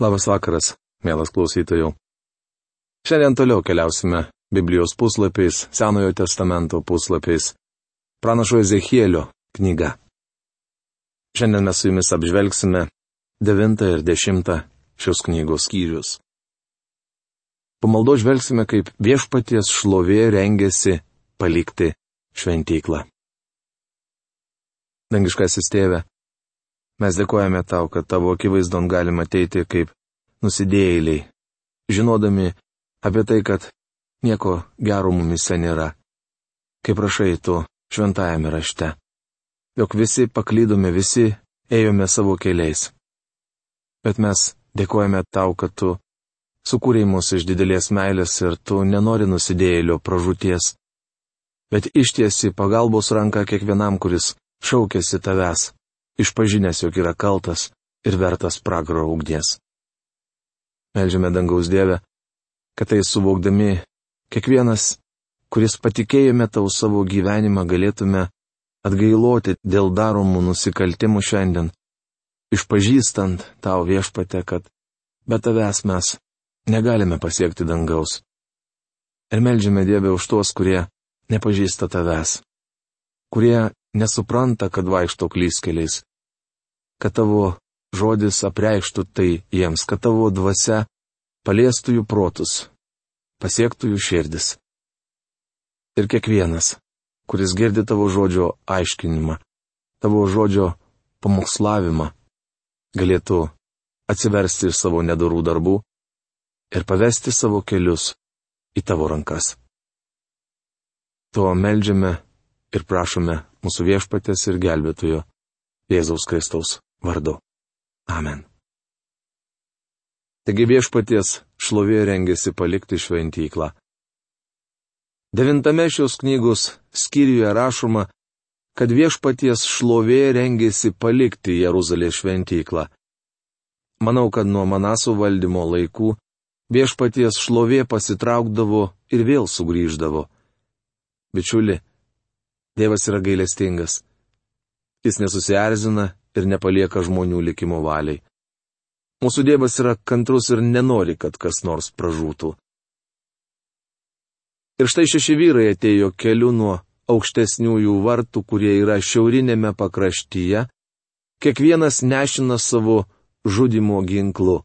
Labas vakaras, mielas klausytojų. Šiandien toliau keliausime Biblijos puslapiais, Senojo testamento puslapiais, pranašo Ezechielio knyga. Šiandien mes su jumis apžvelgsime 9 ir 10 šios knygos skyrius. Pamaldo žvelgsime, kaip viešpaties šlovė rengiasi palikti šventyklą. Dangiškasis tėve, mes dėkojame tau, kad tavo akivaizdon galima ateiti kaip nusidėjėliai, žinodami apie tai, kad nieko gero mumise nėra. Kaip prašai tu šventajame rašte. Jok visi paklydome, visi ėjome savo keliais. Bet mes dėkojame tau, kad tu sukūrėjai mus iš didelės meilės ir tu nenori nusidėjėlio pražūties, bet ištiesi pagalbos ranką kiekvienam, kuris šaukėsi tavęs, išpažinęs, jog yra kaltas ir vertas pragaro ugnies. Melžiame dangaus Dievę, kad tai suvokdami kiekvienas, kuris patikėjome tau savo gyvenimą, galėtume atgailoti dėl daromų nusikaltimų šiandien, išpažįstant tau viešpate, kad be tavęs mes negalime pasiekti dangaus. Ir melžiame Dievę už tuos, kurie nepažįsta tavęs, kurie nesupranta, kad vaikšto klyskeliais, kad tavo žodis apreikštų tai jiems, kad tavo dvasia paliestų jų protus, pasiektų jų širdis. Ir kiekvienas, kuris girdi tavo žodžio aiškinimą, tavo žodžio pamokslavimą, galėtų atsiversti iš savo nedorų darbų ir pavesti savo kelius į tavo rankas. Tuo melžiame ir prašome mūsų viešpatės ir gelbėtojo Jėzaus Kristaus vardu. Amen. Taigi viešpaties šlovė rengėsi palikti šventyklą. Devintame šios knygos skyriuje rašoma, kad viešpaties šlovė rengėsi palikti Jeruzalės šventyklą. Manau, kad nuo Manaso valdymo laikų viešpaties šlovė pasitraukdavo ir vėl sugrįždavo. Bičiuli, Dievas yra gailestingas. Jis nesusierzina ir nepalieka žmonių likimo valiai. Mūsų Dievas yra kantrus ir nenori, kad kas nors pražūtų. Ir štai šeši vyrai atėjo keliu nuo aukštesniųjų vartų, kurie yra šiaurinėme pakraštyje, kiekvienas nešina savo žudimo ginklu.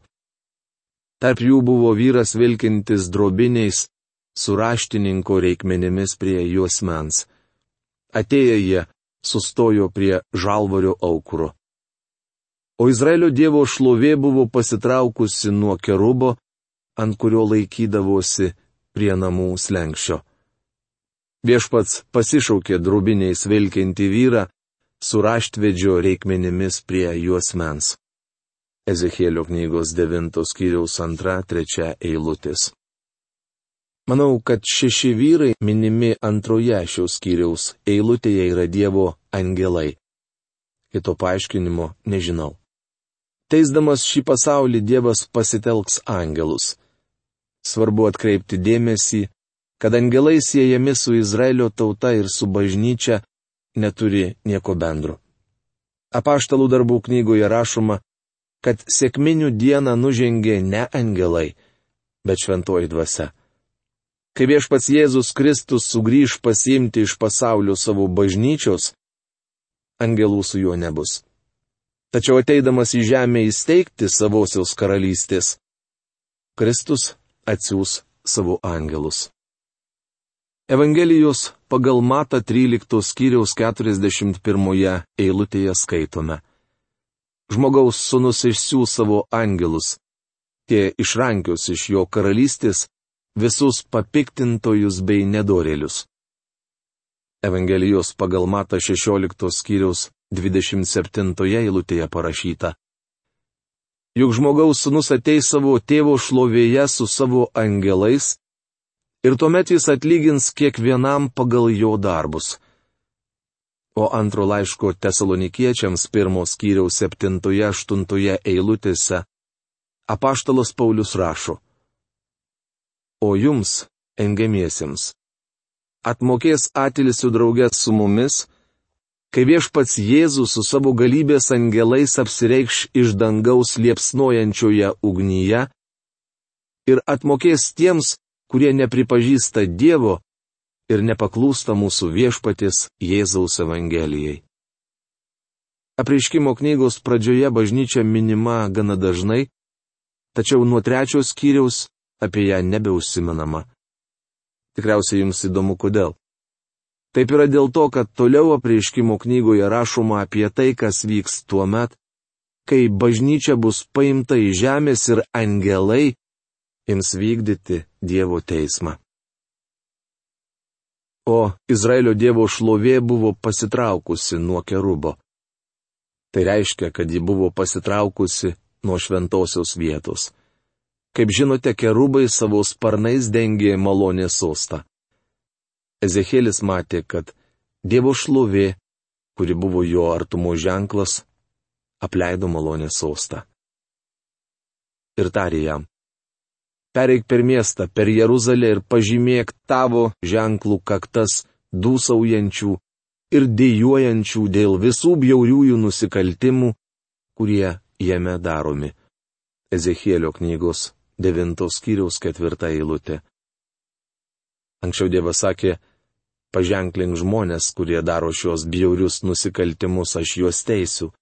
Tarp jų buvo vyras vilkintis drobiniais, su raštininko reikmenimis prie juosmens. Atėję jie sustojo prie žalvario aukuro. O Izraelio Dievo šlovė buvo pasitraukusi nuo kerubo, ant kurio laikydavosi prie namų slengščio. Viešpats pasišaukė drubiniais vilkinti vyrą, su raštvedžio reikmenimis prie juosmens. Ezekėlio knygos 9 skyriaus 2-3 eilutės. Manau, kad šeši vyrai minimi antroje šios skyriaus eilutėje yra Dievo angelai. Kito paaiškinimo nežinau. Teisdamas šį pasaulį Dievas pasitelks angelus. Svarbu atkreipti dėmesį, kad angelai siejami su Izraelio tauta ir su bažnyčia neturi nieko bendro. Apaštalų darbų knygoje rašoma, kad sėkminių dieną nužengė ne angelai, bet šventoji dvasia. Kai viešpats Jėzus Kristus sugrįž pasiimti iš pasaulio savo bažnyčios, angelų su juo nebus. Tačiau ateidamas į žemę įsteigti savosios karalystės, Kristus atsiūs savo angelus. Evangelijos pagal Mata 13 skyriaus 41 eilutėje skaitome. Žmogaus sunus išsiūs savo angelus. Tie išrankius iš jo karalystės visus papiktintojus bei nedorėlius. Evangelijos pagal Mata 16 skyriaus 27 eilutėje parašyta. Juk žmogaus sunus ateis savo tėvo šlovėje su savo angelais ir tuomet jis atlygins kiekvienam pagal jo darbus. O antro laiško tesalonikiečiams pirmos skyriaus 7-8 eilutėse apaštalas Paulius rašo o jums, engiamiesiems. Atmokės atilsių draugės su mumis, kai viešpats Jėzus su savo galybės angelais apsireikš iš dangaus liepsnojančioje ugnyje ir atmokės tiems, kurie nepripažįsta Dievo ir nepaklūsta mūsų viešpatis Jėzaus Evangelijai. Apreiškimo knygos pradžioje bažnyčia minima gana dažnai, tačiau nuo trečios skyriaus apie ją nebeusimenama. Tikriausiai jums įdomu kodėl. Taip yra dėl to, kad toliau apreiškimo knygoje rašoma apie tai, kas vyks tuo met, kai bažnyčia bus paimta į žemės ir angelai ims vykdyti Dievo teismą. O Izraelio Dievo šlovė buvo pasitraukusi nuo kerubo. Tai reiškia, kad ji buvo pasitraukusi nuo šventosios vietos. Kaip žinote, kerubai savo sparnais dengė malonės sostą. Ezekėlis matė, kad Dievo šlovė, kuri buvo jo artumo ženklas, apleido malonę sostą. Ir tarė jam. Pereik per miestą, per Jeruzalę ir pažymėk tavo ženklų kaktas dūsaujančių ir dėjuojančių dėl visų bjauriųjų nusikaltimų, kurie jame daromi. Ezekėlio knygos 9 skyriaus 4 eilutė. Anksčiau Dievas sakė, paženklink žmonės, kurie daro šios bjaurius nusikaltimus, aš juos teisiu.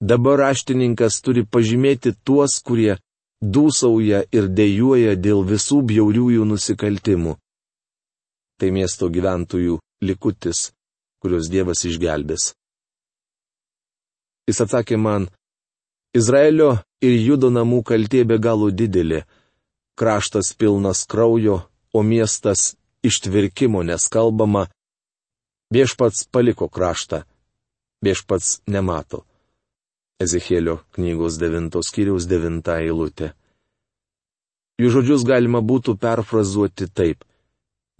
Dabar raštininkas turi pažymėti tuos, kurie dūsauja ir dėjuoja dėl visų bjauriųjų nusikaltimų. Tai miesto gyventojų likutis, kuriuos Dievas išgelbės. Jis atsakė man, Izraelio ir Judo namų kaltė be galo didelė, kraštas pilnas kraujo, o miestas ištvirkimo, nes kalbama, viešpats paliko kraštą, viešpats nemato. Ezekėlio knygos 9 skyriaus 9 eilutė. Jų žodžius galima būtų perfrazuoti taip.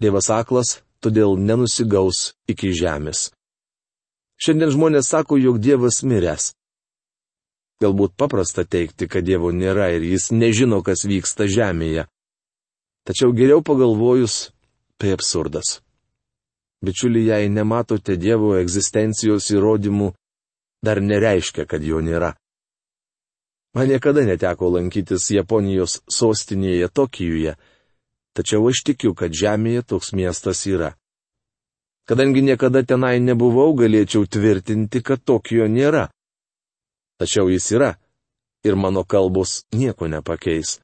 Dievas aklas, todėl nenusigaus iki žemės. Šiandien žmonės sako, jog Dievas miręs. Galbūt paprasta teikti, kad Dievo nėra ir jis nežino, kas vyksta žemėje. Tačiau geriau pagalvojus, tai absurdas. Bičiuliai, jei nematote Dievo egzistencijos įrodymų, dar nereiškia, kad jo nėra. Man niekada neteko lankytis Japonijos sostinėje Tokijuje, tačiau aš tikiu, kad Žemėje toks miestas yra. Kadangi niekada tenai nebuvau, galėčiau tvirtinti, kad Tokijo nėra. Tačiau jis yra, ir mano kalbos nieko nepakeis.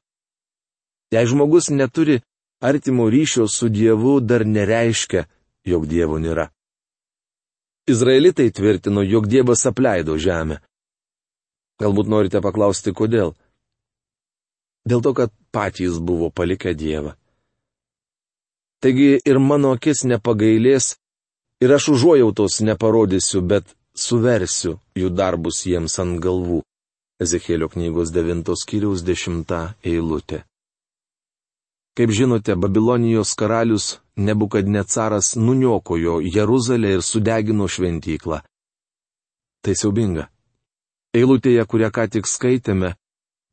Jei žmogus neturi artimo ryšio su Dievu, dar nereiškia, jog Dievo nėra. Izraelitai tvirtino, jog Dievas apleido žemę. Galbūt norite paklausti, kodėl? Dėl to, kad patys buvo palikę Dievą. Taigi ir mano akis nepagailės, ir aš užuojautos neparodysiu, bet suversiu jų darbus jiems ant galvų. Ezekėlio knygos 9 skyriaus 10 eilutė. Kaip žinote, Babilonijos karalius Nebukadnecaras nuniokojo Jeruzalę ir sudegino šventyklą. Tai siaubinga. Eilutėje, kurią ką tik skaitėme,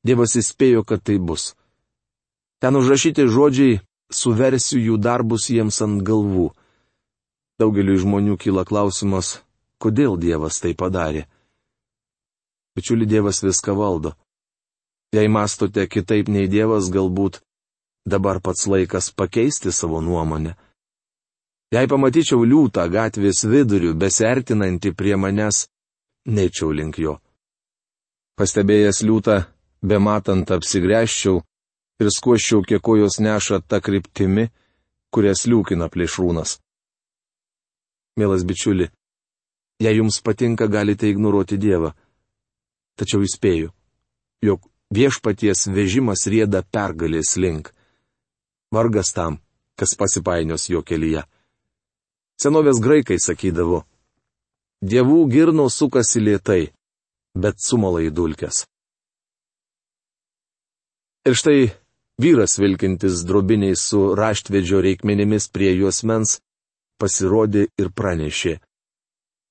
Dievas įspėjo, kad tai bus. Ten užrašyti žodžiai suversiu jų darbus jiems ant galvų. Daugeliu žmonių kyla klausimas, kodėl Dievas tai padarė. Bičiuli Dievas viską valdo. Jei mastote kitaip nei Dievas, galbūt Dabar pats laikas pakeisti savo nuomonę. Jei pamatyčiau liūtą gatvės vidurių besertinantį prie manęs, nečiau link jo. Pastebėjęs liūtą, bematant apsigręžčiau ir skuoščiau, kiek kojos neša tą kryptimi, kurias liūkina plėšrūnas. Mielas bičiuli, jei jums patinka, galite ignoruoti Dievą. Tačiau įspėju, jog viešpaties vežimas rėda pergalės link. Vargas tam, kas pasipainios jo kelyje. Senovės graikai sakydavo, dievų girno sukasi lietai, bet sumala į dulkes. Ir štai vyras vilkintis drobiniais su raštvedžio reikmenimis prie juos mens, pasirodė ir pranešė.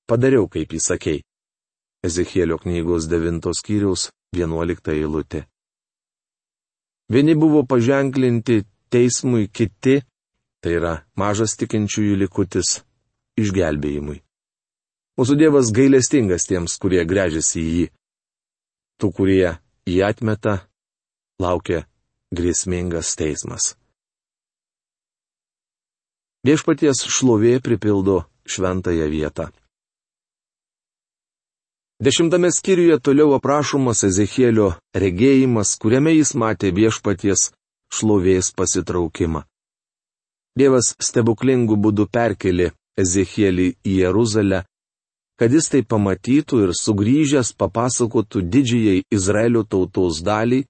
Padariau, kaip įsakei. Ezekėlio knygos 9 skyriaus 11 eilutė. Vieni buvo paženklinti teismui kiti, tai yra mažas tikinčiųjų likutis, išgelbėjimui. Mūsų Dievas gailestingas tiems, kurie grežiasi į jį. Tų, kurie jį atmeta, laukia grėsmingas teismas. Viešpaties šlovė pripildo šventąją vietą. Dešimtame skyriuje toliau aprašomas Ezekėlio regėjimas, kuriame jis matė viešpaties šlovės pasitraukimą. Dievas stebuklingų būdų perkelė Ezekėlį į Jeruzalę, kad jis tai pamatytų ir sugrįžęs papasakotų didžiai Izraelio tautos daliai,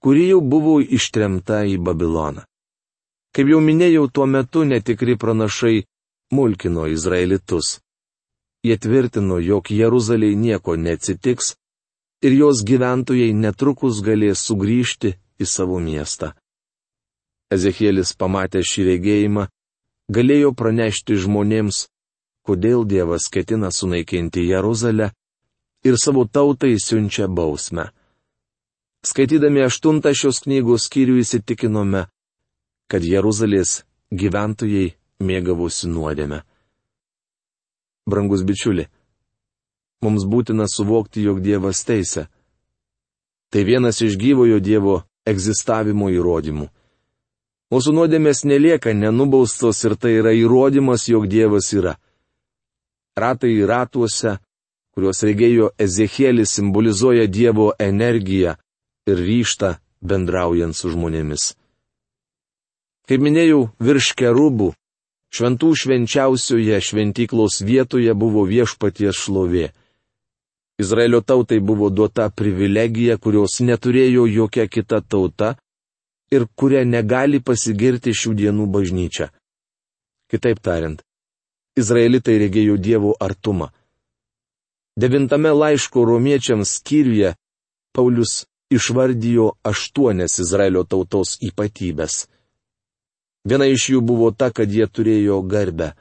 kuri jau buvo ištremta į Babiloną. Kaip jau minėjau, tuo metu netikri pranašai mulkino Izraelitus. Jie tvirtino, jog Jeruzaliai nieko neatsitiks ir jos gyventojai netrukus galės sugrįžti į savo miestą. Ezekielis pamatė šį regėjimą, galėjo pranešti žmonėms, kodėl Dievas ketina sunaikinti Jeruzalę ir savo tautai siunčia bausmę. Skaitydami aštuntą šios knygos skyrių įsitikinome, kad Jeruzalės gyventojai mėgavosi nuodėme brangus bičiuli. Mums būtina suvokti, jog Dievas teisė. Tai vienas iš gyvojo Dievo egzistavimo įrodymų. Mūsų nuodėmės nelieka nenubaustos ir tai yra įrodymas, jog Dievas yra. Ratai ratuose, kuriuos regėjo Ezekielis, simbolizuoja Dievo energiją ir ryštą bendraujant su žmonėmis. Kaip minėjau, virš kerubų Šventų švenčiausioje šventyklos vietoje buvo viešpaties šlovė. Izraelio tautai buvo duota privilegija, kurios neturėjo jokia kita tauta ir kuria negali pasigirti šių dienų bažnyčia. Kitaip tariant, Izraelitai regėjo Dievo artumą. Devintame laiško romiečiams skyriuje Paulius išvardijo aštuonias Izraelio tautos ypatybės. Viena iš jų buvo ta, kad jie turėjo garbę.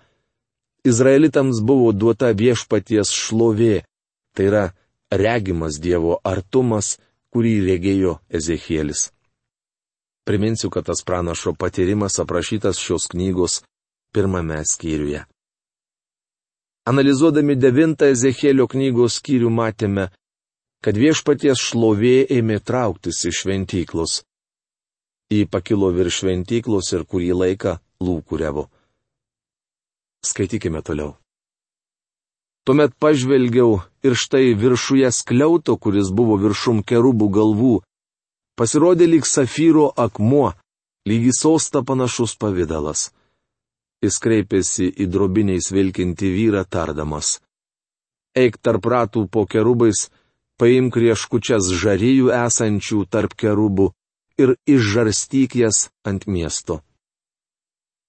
Izraelitams buvo duota viešpaties šlovė, tai yra regimas Dievo artumas, kurį regėjo Ezekielis. Priminsiu, kad tas pranašo patyrimas aprašytas šios knygos pirmame skyriuje. Analizuodami devintą Ezekielio knygos skyrių matėme, kad viešpaties šlovė ėmė trauktis iš šventyklos. Jį pakilo virš šventyklos ir kurį laiką lūkurevo. Skaitykime toliau. Tuomet pažvelgiau ir štai viršuje skliauto, kuris buvo viršum kerubų galvų, pasirodė lyg safyro akmuo, lygi sosta panašus pavydalas. Jis kreipėsi į drobiniais vilkinti vyrą tardamas. Eik tarp ratų po kerubais, paimk rieškučias žaryjų esančių tarp kerubų ir išžarstyk jas ant miesto.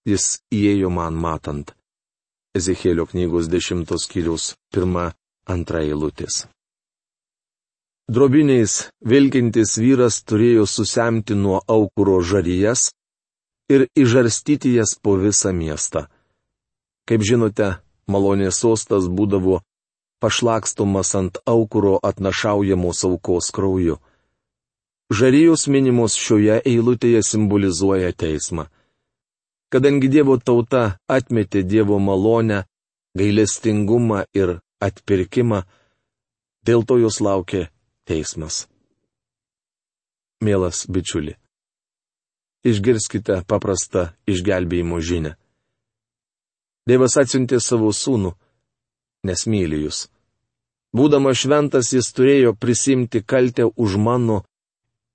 Jis įėjo man matant. Ezekėlio knygos dešimtos kiriaus pirma, antra eilutės. Drobiniais vilkintis vyras turėjo susemti nuo aukuro žaryjas ir išžarstyti jas po visą miestą. Kaip žinote, malonės sostas būdavo pašlakstomas ant aukuro atnašaujamos aukos krauju. Žarijos minimos šioje eilutėje simbolizuoja teismą. Kadangi Dievo tauta atmetė Dievo malonę, gailestingumą ir atpirkimą, dėl to jos laukia teismas. Mielas bičiuli, išgirskite paprastą išgelbėjimo žinę. Dievas atsiuntė savo sūnų, nes myli jūs. Būdamas šventas jis turėjo prisimti kaltę už mano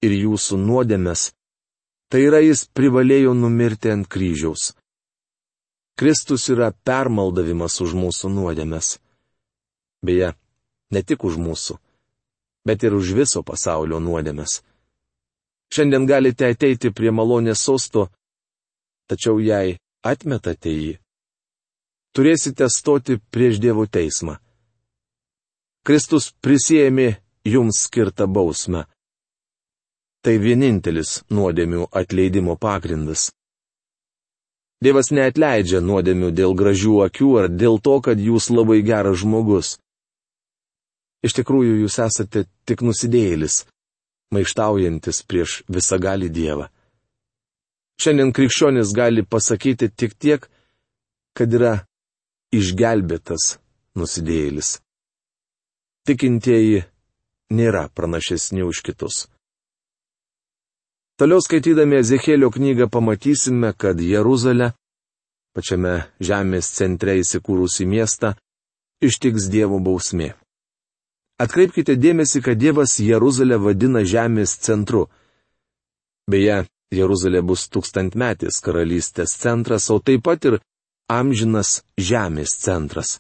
ir jūsų nuodėmes, tai yra jis privalėjo numirti ant kryžiaus. Kristus yra permaldavimas už mūsų nuodėmes. Beje, ne tik už mūsų, bet ir už viso pasaulio nuodėmes. Šiandien galite ateiti prie malonės sosto, tačiau jei atmetate jį, turėsite stoti prieš Dievo teismą. Kristus prisėmė jums skirtą bausmę. Tai vienintelis nuodėmių atleidimo pagrindas. Dievas neatleidžia nuodėmių dėl gražių akių ar dėl to, kad jūs labai geras žmogus. Iš tikrųjų, jūs esate tik nusidėjėlis, maištaujantis prieš visagalį Dievą. Šiandien krikščionis gali pasakyti tik tiek, kad yra išgelbėtas nusidėjėlis. Tikintieji nėra pranašesni už kitus. Toliau skaitydami Ezekėlio knygą pamatysime, kad Jeruzalę, pačiame žemės centre įsikūrusi miestą, ištiks Dievo bausmė. Atkreipkite dėmesį, kad Dievas Jeruzalę vadina žemės centru. Beje, Jeruzalė bus tūkstantmetis karalystės centras, o taip pat ir amžinas žemės centras.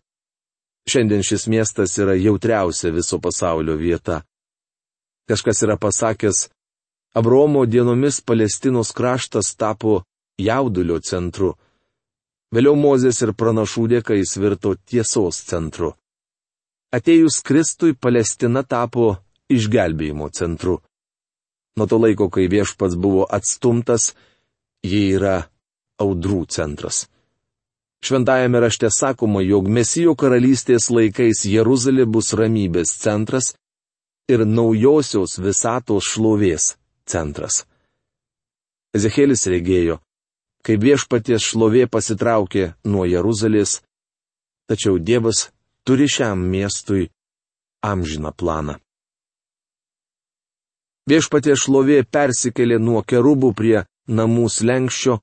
Šiandien šis miestas yra jautriausia viso pasaulio vieta. Kažkas yra pasakęs, Abromo dienomis Palestinos kraštas tapo jaudulio centru. Vėliau Mozės ir pranašų dėka jis virto tiesos centru. Atėjus Kristui Palestina tapo išgelbėjimo centru. Nuo to laiko, kai viešpats buvo atstumtas, ji yra audrų centras. Šventajame rašte sakoma, jog Mesijo karalystės laikais Jeruzalė bus ramybės centras ir naujosios visatos šlovės centras. Ezekėlis regėjo, kai viešpaties šlovė pasitraukė nuo Jeruzalės, tačiau Dievas turi šiam miestui amžiną planą. Viešpaties šlovė persikėlė nuo kerubų prie namų slengščio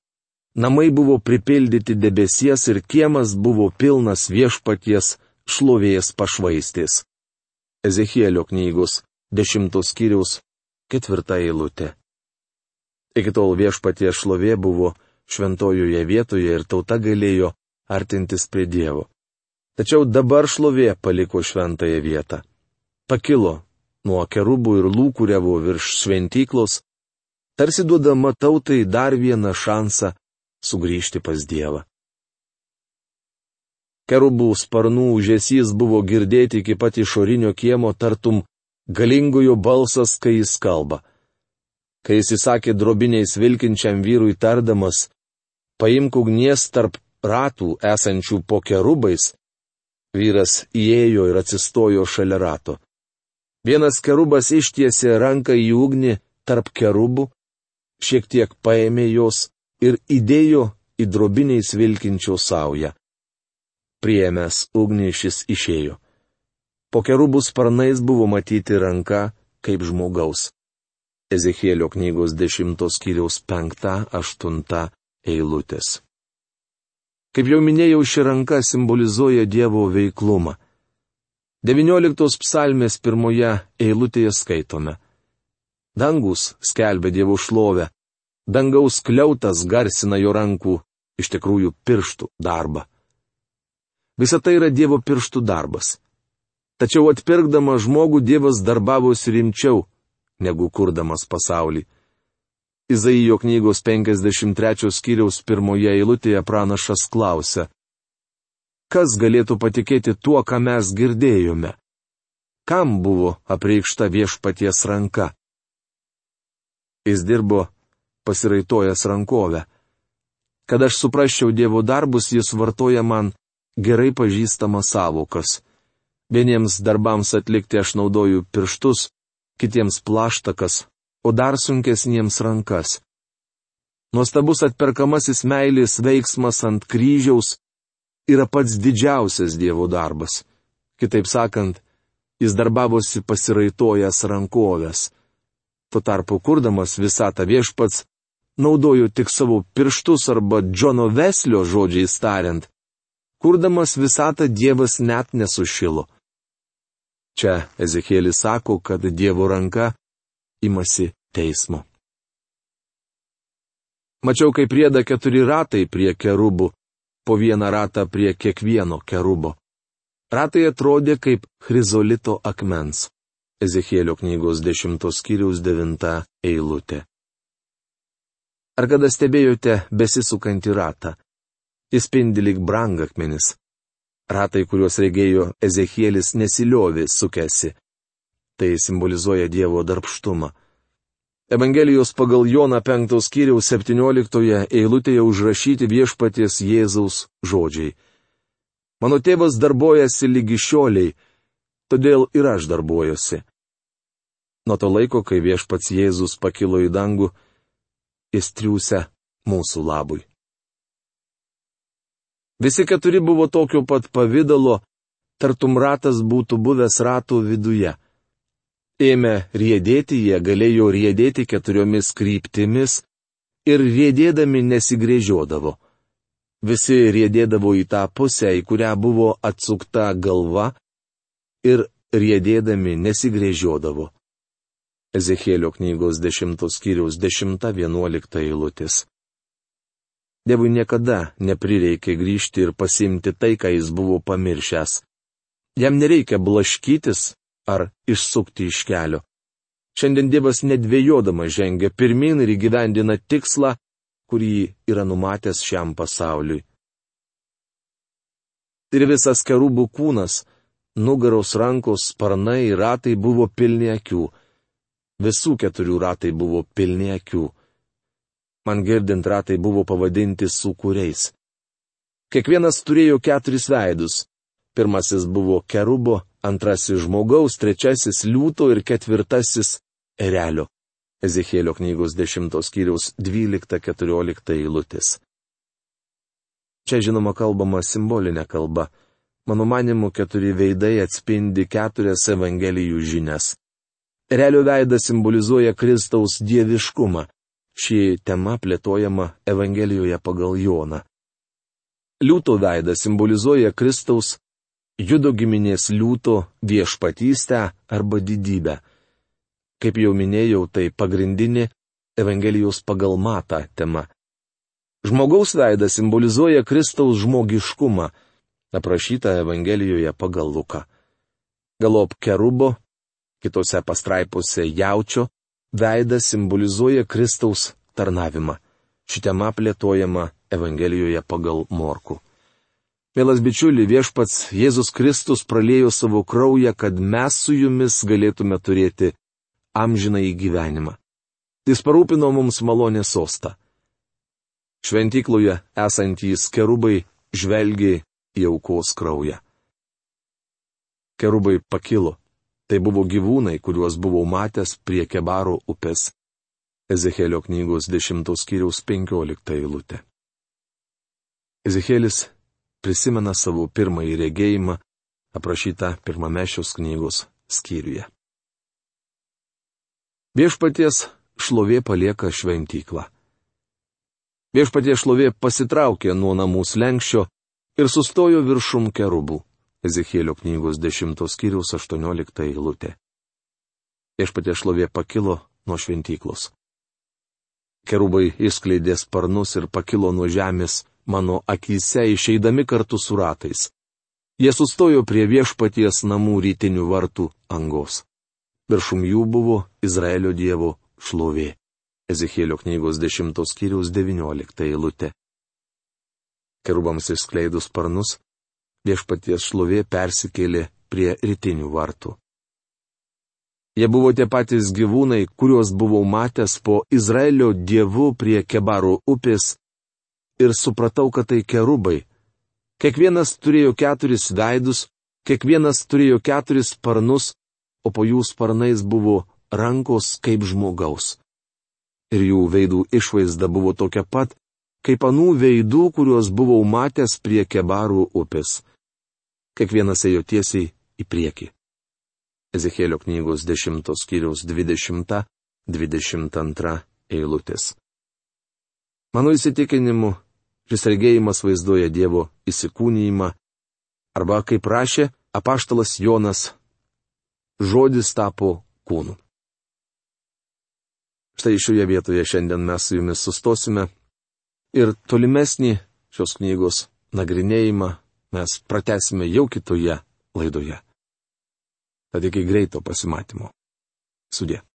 Namai buvo pripildyti debesies ir kiemas buvo pilnas viešpaties šlovės pašvaistės. Ezechielio knygos dešimtos skyriaus ketvirta eilutė. Iki tol viešpaties šlovė buvo šventojoje vietoje ir tauta galėjo artintis prie Dievo. Tačiau dabar šlovė paliko šventąją vietą. Pakilo nuo kerubų ir lūkuriavo virš šventyklos, tarsi duodama tautai dar vieną šansą sugrįžti pas Dievą. Kerubų sparnų užesys buvo girdėti iki pat išorinio kiemo tartum galingojo balsas, kai jis kalba. Kai jis įsakė drobiniais vilkinčiam vyrui tardamas, paimk ugnies tarp ratų esančių po kerubais, vyras įėjo ir atsistojo šalia rato. Vienas kerubas ištiesė ranką į ugnį tarp kerubų, šiek tiek paėmė jos ir įdėjo į drobiniais vilkinčio saują. Priemęs ugnį šis išėjo. Po kerubų sparnais buvo matyti ranka kaip žmogaus. Ezekėlio knygos 10 skyriaus 5-8 eilutės. Kaip jau minėjau, ši ranka simbolizuoja Dievo veiklumą. 19 psalmės pirmoje eilutėje skaitome. Dangus skelbia Dievo šlovę, Dangaus kliautas garsina jo rankų, iš tikrųjų pirštų darbą. Visa tai yra Dievo pirštų darbas. Tačiau atpirkdamas žmogų Dievas darbavosi rimčiau, negu kurdamas pasaulį. Izaijo knygos 53 skyriaus pirmoje eilutėje pranašas klausia. Kas galėtų patikėti tuo, ką mes girdėjome? Kam buvo apreikšta viešpaties ranka? Jis dirbo pasiraitojęs rankovę. Kad aš suprasčiau Dievo darbus, jis vartoja man gerai pažįstamas savokas. Vieniems darbams atlikti aš naudoju pirštus, kitiems plaštakas, o dar sunkesniems rankas. Nuostabus atperkamasis meilės veiksmas ant kryžiaus yra pats didžiausias Dievo darbas. Kitaip sakant, jis darbavosi pasiraitojęs rankovės. Tuo tarpu kurdamas visą tą viešpats naudoju tik savo pirštus arba Džono Veslio žodžiais tariant. Kurdamas visatą Dievas net nesušilo. Čia Ezekėlis sako, kad Dievo ranka imasi teismo. Mačiau, kaip prieda keturi ratai prie kerubų, po vieną ratą prie kiekvieno kerubo. Ratai atrodė kaip chrizolito akmens. Ezekėlio knygos 10 skyriaus 9 eilutė. Ar kada stebėjote besisukantį ratą? Jis spindi lik brangakmenis. Ratai, kuriuos regėjo Ezekielis, nesiliovė sukėsi. Tai simbolizuoja Dievo darbštumą. Evangelijos pagal Joną 5 skyriaus 17 eilutėje užrašyti viešpaties Jėzaus žodžiai. Mano tėvas darbojasi lygi šioliai, todėl ir aš darbuojuosi. Nuo to laiko, kai viešpats Jėzus pakilo į dangų, jis triūsia mūsų labui. Visi keturi buvo tokio pat pavydalo, tartum ratas būtų buvęs ratų viduje. Ėmė riedėti, jie galėjo riedėti keturiomis kryptimis ir riedėdami nesigrėžiodavo. Visi riedėdavo į tą pusę, į kurią buvo atsukta galva ir riedėdami nesigrėžiodavo. Ezekėlio knygos 10 skyriaus 10-11 eilutės. Dievui niekada neprireikė grįžti ir pasimti tai, ką jis buvo pamiršęs. Jam nereikia blaškytis ar išsukti iš kelio. Šiandien Dievas nedvėjodama žengia pirmin ir įgyvendina tikslą, kurį yra numatęs šiam pasauliui. Ir visas kerubų kūnas, nugaros rankos, sparnai ir ratai buvo pilni akių. Visų keturių ratai buvo pilni akių. Man girdint ratai buvo pavadinti sukūriais. Kiekvienas turėjo keturis veidus. Pirmasis buvo kerubo, antrasis žmogaus, trečiasis liūto ir ketvirtasis erelio. Ezekėlio knygos 10 skyriaus 12-14 eilutės. Čia žinoma kalbama simbolinė kalba. Mano manimu, keturi veidai atspindi keturias Evangelijų žinias. Realio veidas simbolizuoja Kristaus dieviškumą. Ši tema plėtojama Evangelijoje pagal Joną. Liūto veidas simbolizuoja Kristaus judo giminės liūto viešpatystę arba didybę. Kaip jau minėjau, tai pagrindinė Evangelijos pagal matą tema. Žmogaus veidas simbolizuoja Kristaus žmogiškumą, aprašytą Evangelijoje pagal Luką. Galop kerubo, kitose pastraipose jaučio, veidas simbolizuoja Kristaus tarnavimą. Ši tema plėtojama Evangelijoje pagal Morku. Mielas bičiuli, viešpats Jėzus Kristus pralėjo savo kraują, kad mes su jumis galėtume turėti amžiną į gyvenimą. Jis parūpino mums malonę sostą. Šventykloje esantys kerubai žvelgė į aukos kraują. Kerubai pakilo. Tai buvo gyvūnai, kuriuos buvau matęs prie Kebaro upės. Ezekėlio knygos 10 skyriaus 15 eilutė. Ezekėlis prisimena savo pirmąjį regėjimą, aprašytą pirmame šios knygos skyriuje. Viešpaties šlovė palieka šventyklą. Viešpaties šlovė pasitraukė nuo namų slengščio ir sustojo viršum kerubų. Ezekėlio knygos 10 skyriaus 18 eilutė. Viešpatė šlovė pakilo nuo šventyklos. Kerubai išskleidė sparnus ir pakilo nuo žemės mano akise išeidami kartu su ratais. Jie sustojo prie viešpaties namų rytinių vartų angos. Viršum jų buvo Izraelio dievo šlovė. Ezekėlio knygos 10 skyriaus 19 eilutė. Kerubams išskleidus sparnus, viešpaties šlovė persikėlė prie rytinių vartų. Jie buvo tie patys gyvūnai, kuriuos buvau matęs po Izraelio dievų prie Kebaro upės ir supratau, kad tai kerubai. Kiekvienas turėjo keturis veidus, kiekvienas turėjo keturis sparnus, o po jų sparnais buvo rankos kaip žmogaus. Ir jų veidų išvaizda buvo tokia pat, kaip anų veidų, kuriuos buvau matęs prie Kebarų upės kiekvienas ėjo tiesiai į priekį. Ezekėlio knygos 10 skyriaus 20-22 eilutės. Mano įsitikinimu, šis regėjimas vaizduoja Dievo įsikūnyjimą, arba, kaip rašė apaštalas Jonas, žodis tapo kūnu. Štai šioje vietoje šiandien mes su jumis sustosime ir tolimesnį šios knygos nagrinėjimą mes pratesime jau kitoje laidoje. Tad iki greito pasimatymo. Sudė.